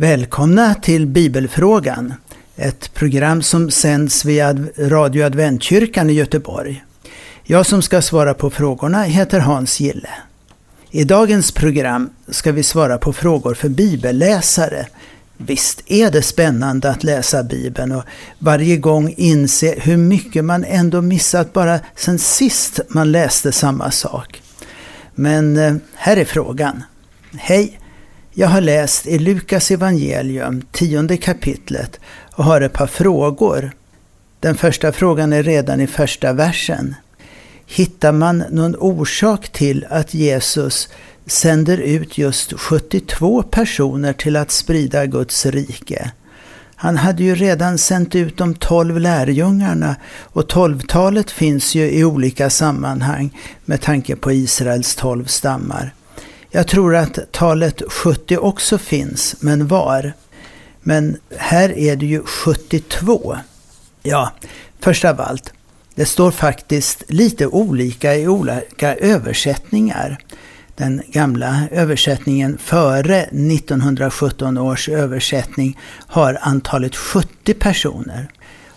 Välkomna till Bibelfrågan, ett program som sänds via Radio Adventkyrkan i Göteborg. Jag som ska svara på frågorna heter Hans Gille. I dagens program ska vi svara på frågor för bibelläsare. Visst är det spännande att läsa Bibeln och varje gång inse hur mycket man ändå missat bara sen sist man läste samma sak. Men eh, här är frågan. Hej! Jag har läst i Lukas evangelium, tionde kapitlet, och har ett par frågor. Den första frågan är redan i första versen. Hittar man någon orsak till att Jesus sänder ut just 72 personer till att sprida Guds rike? Han hade ju redan sänt ut de tolv lärjungarna och tolvtalet finns ju i olika sammanhang med tanke på Israels tolv stammar. Jag tror att talet 70 också finns, men var? Men här är det ju 72. Ja, först av allt, det står faktiskt lite olika i olika översättningar. Den gamla översättningen före 1917 års översättning har antalet 70 personer.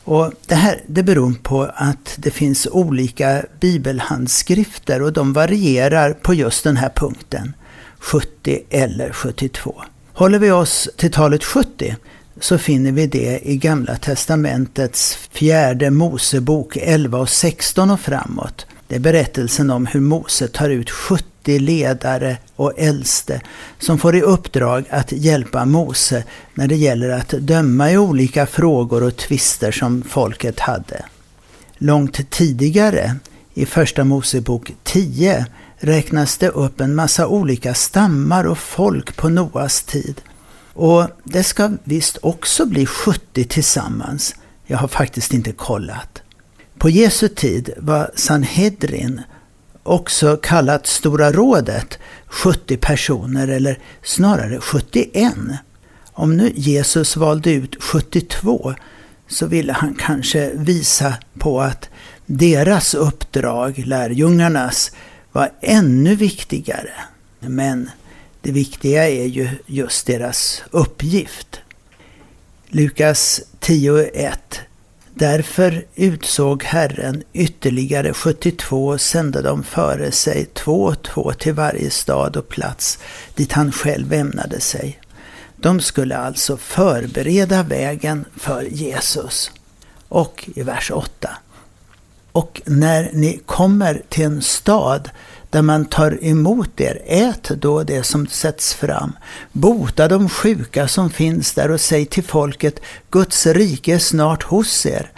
Och det här det beror på att det finns olika bibelhandskrifter och de varierar på just den här punkten. 70 eller 72. Håller vi oss till talet 70 så finner vi det i Gamla Testamentets fjärde Mosebok 11 och 16 och framåt. Det är berättelsen om hur Mose tar ut 70 ledare och äldste som får i uppdrag att hjälpa Mose när det gäller att döma i olika frågor och tvister som folket hade. Långt tidigare, i Första Mosebok 10, räknas det upp en massa olika stammar och folk på Noas tid. Och det ska visst också bli 70 tillsammans. Jag har faktiskt inte kollat. På Jesu tid var Sanhedrin, också kallat Stora rådet, 70 personer eller snarare 71. Om nu Jesus valde ut 72 så ville han kanske visa på att deras uppdrag, lärjungarnas, var ännu viktigare. Men det viktiga är ju just deras uppgift. Lukas 10.1 Därför utsåg Herren ytterligare 72 och sände dem före sig, två och två till varje stad och plats dit han själv ämnade sig. De skulle alltså förbereda vägen för Jesus. Och i vers 8 och när ni kommer till en stad där man tar emot er, ät då det som sätts fram. Bota de sjuka som finns där och säg till folket, Guds rike är snart hos er.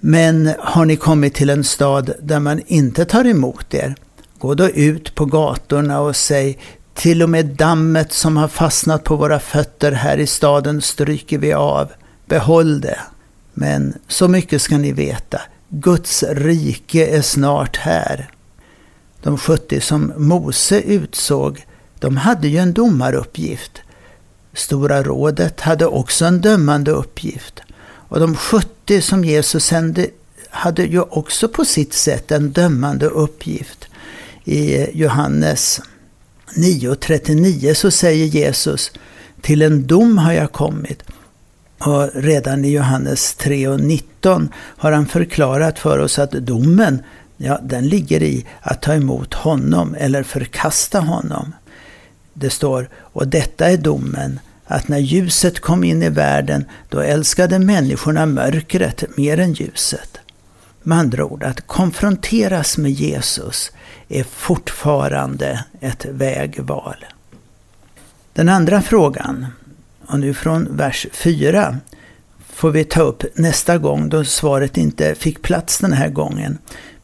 Men har ni kommit till en stad där man inte tar emot er, gå då ut på gatorna och säg, till och med dammet som har fastnat på våra fötter här i staden stryker vi av. Behåll det. Men så mycket ska ni veta, Guds rike är snart här. De 70 som Mose utsåg, de hade ju en domaruppgift. Stora rådet hade också en dömande uppgift. Och de 70 som Jesus sände hade ju också på sitt sätt en dömande uppgift. I Johannes 9.39 så säger Jesus Till en dom har jag kommit och redan i Johannes 3 och 19 har han förklarat för oss att domen, ja, den ligger i att ta emot honom eller förkasta honom. Det står, och detta är domen, att när ljuset kom in i världen, då älskade människorna mörkret mer än ljuset. Med andra ord, att konfronteras med Jesus är fortfarande ett vägval. Den andra frågan och nu från vers 4 får vi ta upp nästa gång då svaret inte fick plats den här gången.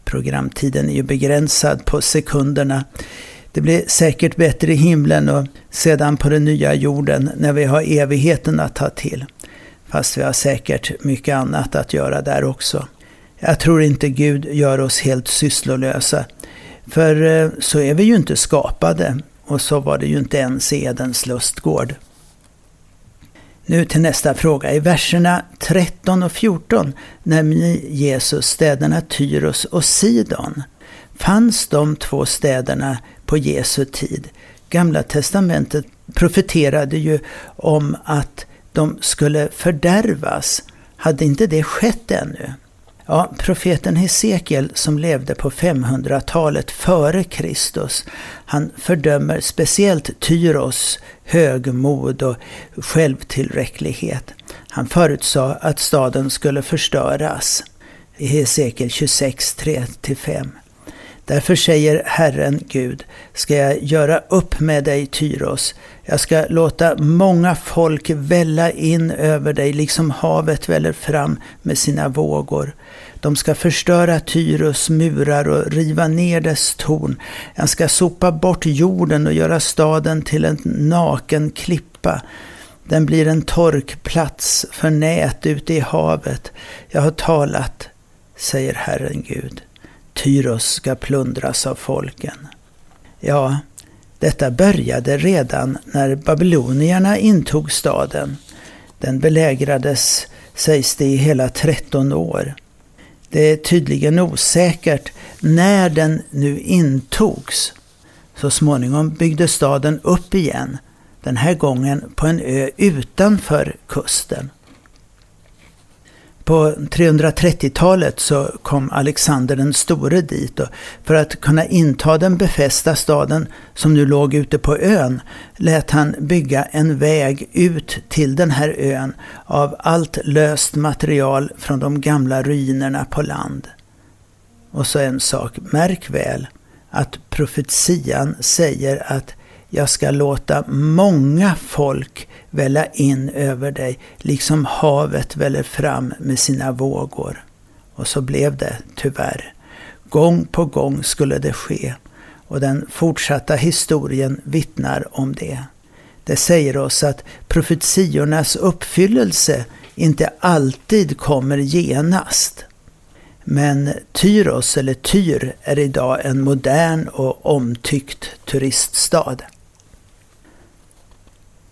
Programtiden är ju begränsad på sekunderna. Det blir säkert bättre i himlen och sedan på den nya jorden när vi har evigheten att ta till. Fast vi har säkert mycket annat att göra där också. Jag tror inte Gud gör oss helt sysslolösa. För eh, så är vi ju inte skapade. Och så var det ju inte ens i Edens lustgård. Nu till nästa fråga. I verserna 13 och 14 nämner Jesus städerna Tyros och Sidon. Fanns de två städerna på Jesu tid? Gamla testamentet profeterade ju om att de skulle fördärvas. Hade inte det skett ännu? Ja, profeten Hesekiel som levde på 500-talet före Kristus, han fördömer speciellt Tyros högmod och självtillräcklighet. Han förutsade att staden skulle förstöras i Hesekiel 26, 3-5. Därför säger Herren Gud, ska jag göra upp med dig Tyros. Jag ska låta många folk välla in över dig, liksom havet väller fram med sina vågor. De ska förstöra Tyros murar och riva ner dess torn. Jag ska sopa bort jorden och göra staden till en naken klippa. Den blir en torkplats för nät ute i havet. Jag har talat, säger Herren Gud. Tyros ska plundras av folken. Ja, detta började redan när babylonierna intog staden. Den belägrades, sägs det, i hela 13 år. Det är tydligen osäkert när den nu intogs. Så småningom byggdes staden upp igen, den här gången på en ö utanför kusten. På 330-talet så kom Alexander den store dit och för att kunna inta den befästa staden som nu låg ute på ön lät han bygga en väg ut till den här ön av allt löst material från de gamla ruinerna på land. Och så en sak, märk väl att profetian säger att jag ska låta många folk välla in över dig, liksom havet väller fram med sina vågor. Och så blev det, tyvärr. Gång på gång skulle det ske, och den fortsatta historien vittnar om det. Det säger oss att profetiornas uppfyllelse inte alltid kommer genast. Men Tyros, eller Tyr, är idag en modern och omtyckt turiststad.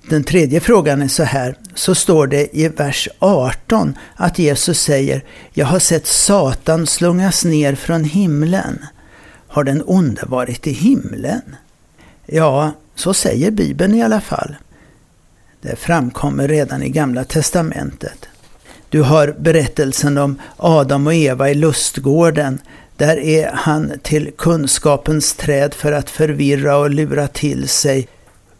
Den tredje frågan är så här. Så står det i vers 18 att Jesus säger Jag har sett Satan slungas ner från himlen. Har den onde varit i himlen? Ja, så säger Bibeln i alla fall. Det framkommer redan i Gamla Testamentet. Du har berättelsen om Adam och Eva i lustgården. Där är han till kunskapens träd för att förvirra och lura till sig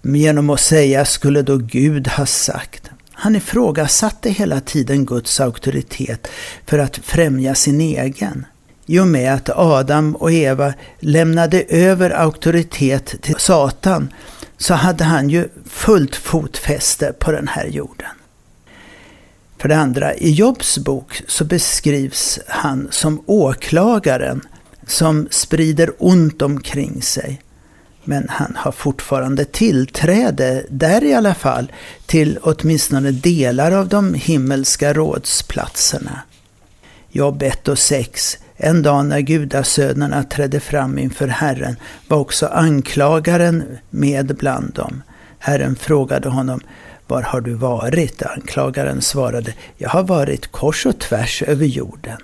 genom att säga skulle då Gud ha sagt. Han ifrågasatte hela tiden Guds auktoritet för att främja sin egen. I och med att Adam och Eva lämnade över auktoritet till Satan så hade han ju fullt fotfäste på den här jorden. För det andra, i Jobs bok så beskrivs han som åklagaren som sprider ont omkring sig. Men han har fortfarande tillträde, där i alla fall, till åtminstone delar av de himmelska rådsplatserna. Jobb 1 och 6. En dag när gudasönerna trädde fram inför Herren var också anklagaren med bland dem. Herren frågade honom, var har du varit? Anklagaren svarade, jag har varit kors och tvärs över jorden.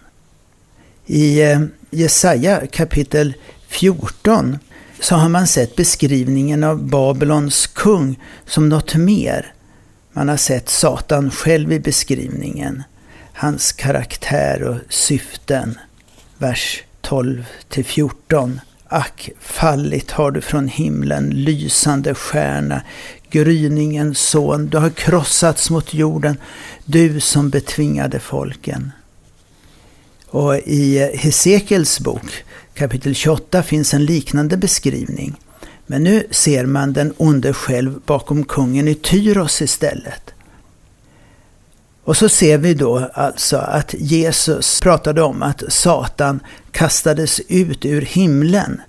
I eh, Jesaja kapitel 14 så har man sett beskrivningen av Babylons kung som något mer. Man har sett Satan själv i beskrivningen. Hans karaktär och syften. Vers 12 14. Ack, fallit har du från himlen, lysande stjärna, gryningens son, du har krossats mot jorden, du som betvingade folken. Och i Hesekels bok kapitel 28 finns en liknande beskrivning. Men nu ser man den onde själv bakom kungen i Tyros istället. Och så ser vi då alltså att Jesus pratade om att Satan kastades ut ur himlen.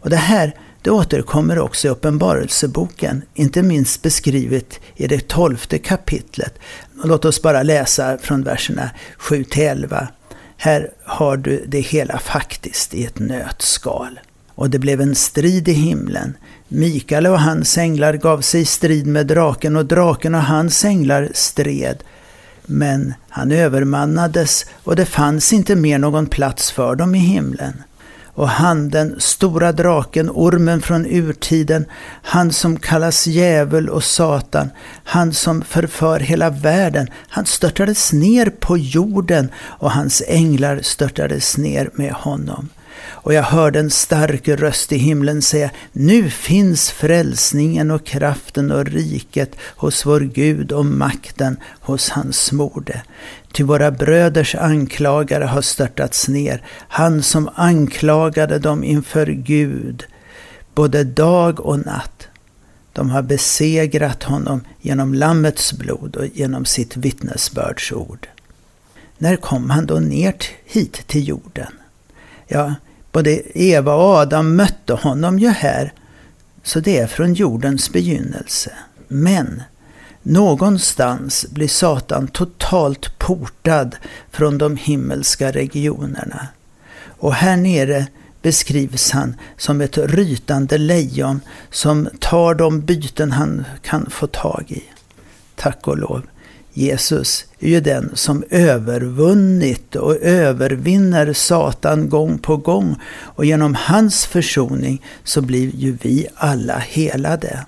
Och det här det återkommer också i Uppenbarelseboken, inte minst beskrivet i det tolfte kapitlet. Låt oss bara läsa från verserna 7 till 11. Här har du det hela faktiskt i ett nötskal. Och det blev en strid i himlen. Mikael och hans änglar gav sig i strid med draken och draken och hans änglar stred. Men han övermannades och det fanns inte mer någon plats för dem i himlen och han den stora draken, ormen från urtiden, han som kallas djävul och Satan, han som förför hela världen, han störtades ner på jorden och hans änglar störtades ner med honom. Och jag hörde en stark röst i himlen säga, nu finns frälsningen och kraften och riket hos vår Gud och makten hos hans morde. Ty våra bröders anklagare har störtats ner, han som anklagade dem inför Gud, både dag och natt. De har besegrat honom genom Lammets blod och genom sitt vittnesbördsord. När kom han då ner hit till jorden? Ja, både Eva och Adam mötte honom ju här, så det är från jordens begynnelse. Men någonstans blir Satan totalt portad från de himmelska regionerna. Och här nere beskrivs han som ett rytande lejon som tar de byten han kan få tag i. Tack och lov. Jesus är ju den som övervunnit och övervinner Satan gång på gång och genom hans försoning så blir ju vi alla helade.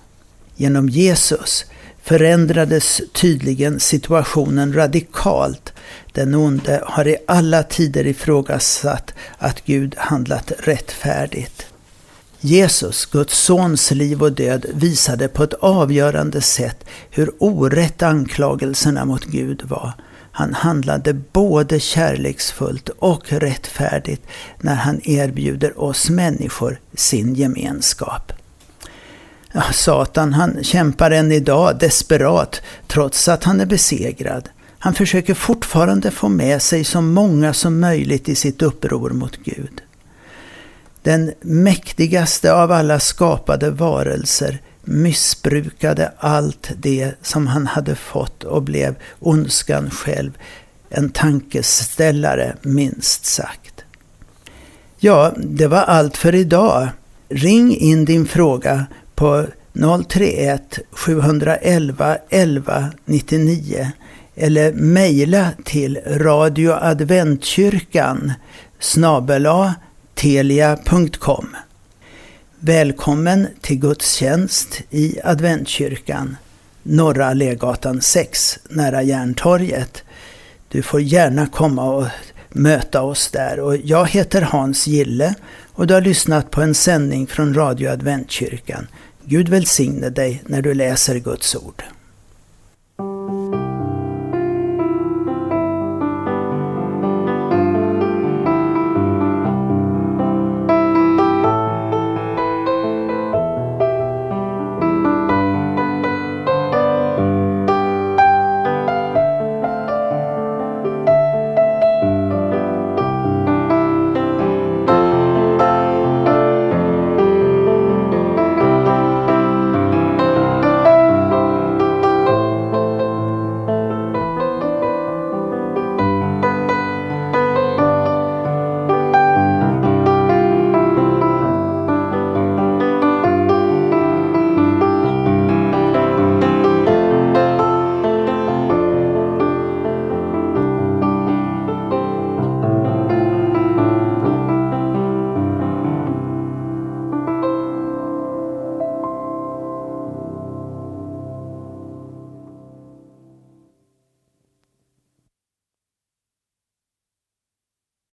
Genom Jesus förändrades tydligen situationen radikalt. Den onde har i alla tider ifrågasatt att Gud handlat rättfärdigt. Jesus, Guds sons liv och död, visade på ett avgörande sätt hur orätt anklagelserna mot Gud var. Han handlade både kärleksfullt och rättfärdigt när han erbjuder oss människor sin gemenskap. Ja, Satan han kämpar än idag desperat trots att han är besegrad. Han försöker fortfarande få med sig så många som möjligt i sitt uppror mot Gud. Den mäktigaste av alla skapade varelser missbrukade allt det som han hade fått och blev ondskan själv. En tankeställare, minst sagt. Ja, det var allt för idag. Ring in din fråga på 031 711 11 99 eller mejla till radioadventkyrkan snabela telia.com. Välkommen till gudstjänst i Adventkyrkan, Norra Legatan 6, nära Järntorget. Du får gärna komma och möta oss där. Och jag heter Hans Gille och du har lyssnat på en sändning från Radio Adventkyrkan. Gud välsigne dig när du läser Guds ord.